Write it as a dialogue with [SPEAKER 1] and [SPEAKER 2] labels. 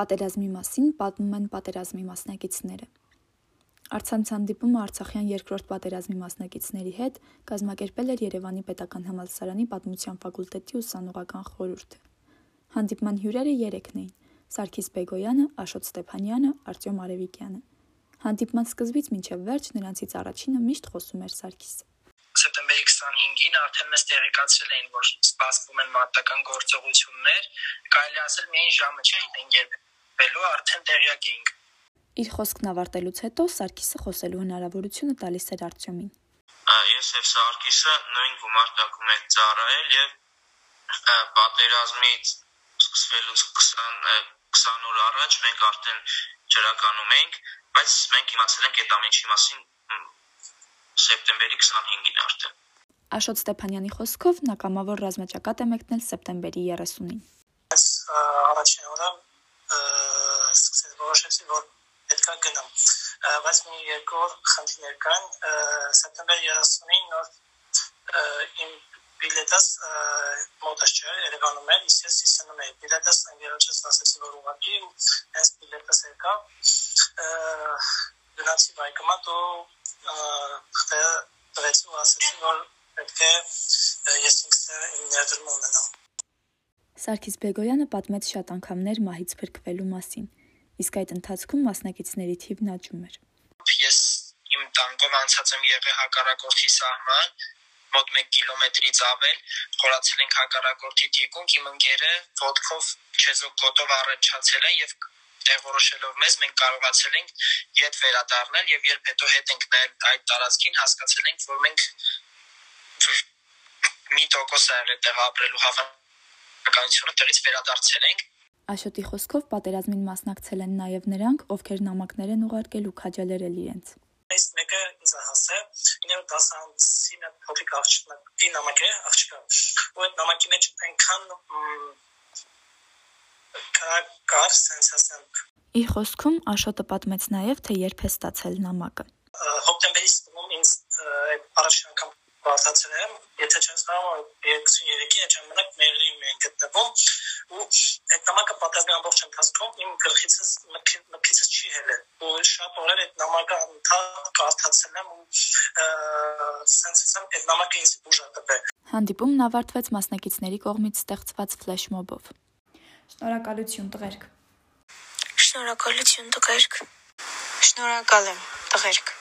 [SPEAKER 1] Պատերազմի մասին պատմում են պատերազմի մասնակիցները։ Արցանց հանդիպումը Արցախյան երկրորդ պատերազմի մասնակիցների հետ կազմակերպել էր Երևանի Պետական համալսարանի Պատմության ֆակուլտետի ուսանողական խորհուրդը։ Հանդիպման հյուրերը 3-ն էին՝ Սարգիս Բեգոյանը, Աշոտ Ստեփանյանը, Արտյոմ Արևիկյանը։ Հանդիպման սկզբից մինչև վերջ նրանցից առաջինը միշտ խոսում էր Սարգիսը։
[SPEAKER 2] Սեպտեմբերի 25-ին արդեն մեզ տեղեկացրել էին, որ սպասվում են մարտական գործողություններ, կարելի ասել միայն ժամը չգիտենք երբ բելու արդեն տեղյակ էինք։
[SPEAKER 1] Իր խոսքն ավարտելուց հետո Սարգիսը խոսելու հնարավորությունը տալիս էր Արտյոմին։
[SPEAKER 3] Ես եւ Սարգիսը նույն գումարտակում ենք ծառայել եւ պատերազմից սկսվելուց 20 20 օր առաջ մենք արդեն ջրականում ենք, բայց մենք իմացել ենք այդ ամենի մասին սեպտեմբերի 25-ին արդեն։
[SPEAKER 1] Աշոտ Ստեփանյանի խոսքով նա կամավոր ռազմաճակատ է մեկնել սեպտեմբերի 30-ին։
[SPEAKER 2] Բայց մի երկու խնդիրներ կան։ Սեպտեմբերի 30-ին նոր իմ բիլետս մոտս չէ, Երևանում էր, իսկ ես Սիսիանում էի։ Բիլետս ընկերոջս ասեցի, որ ուղղակի հենց բիլետս եկա։ Գնացի բայկոմատ ու տվեցի ու ասեցի, որ պետք է ես ինքս իմ ներդրումը ունենամ։
[SPEAKER 1] Սարգիս Բեգոյանը պատմեց շատ անգամներ մահից փրկվելու մասին, իսկ այդ ընթացքում մասնակիցների թիվն աճում էր։
[SPEAKER 2] իմ տանկով անցած եմ եղել հակառակորդի սահման, մոտ 1 կիլոմետրից ավել, խորացել ենք հակառակորդի թիկունք, իմ ընկերը ոդկով չեզոք կոտով առաջացել է եւ տեղորոշելով մեզ մենք կարողացել ենք իդ վերադառնալ եւ երբ հետո հետ ենք նայել այդ տարածքին հասկացել ենք որ մենք մի տոկոս է եղել տեղ ապրելու հավան քաղաքականությունը դրից վերադարձել ենք։
[SPEAKER 1] Աշոտի խոսքով պատերազմին մասնակցել են նաև նրանք, ովքեր նամակներ են ուղարկել ու քաջալերել իրենց։
[SPEAKER 2] Այս մեկը ինձ հասել, ինը 10-ին փոքրիկ աղջիկի նամակ է, աղջիկա։ Ու այդ նամակի մեջ այնքան կար ասեմ։
[SPEAKER 1] Իր խոսքում Աշոտը պատմեց նաև, թե երբ է ստացել նամակը։
[SPEAKER 2] Հոկտեմբերի 9-ին ինձ առաջին անգամ բարդացել եմ, եթե չեմ սխալվում, 33-ի այդ ժամանակ Մեղրիում են գտնվում ու այդ նամակը պատերազմի ամբողջ ընթացքում իմ գլխիցս մտքիցս չի հելել ու շատ օրեր այդ նամակը ընդհանուր կարդացել եմ ու սենց ասեմ այդ նամակը ինձ ուժ է տվել
[SPEAKER 1] Հանդիպումն ավարտվեց մասնակիցների կողմից ստեղծված ֆլեշմոբով Շնորհակալություն տղերք
[SPEAKER 4] Շնորհակալություն տղերք Շնորհակալ եմ տղերք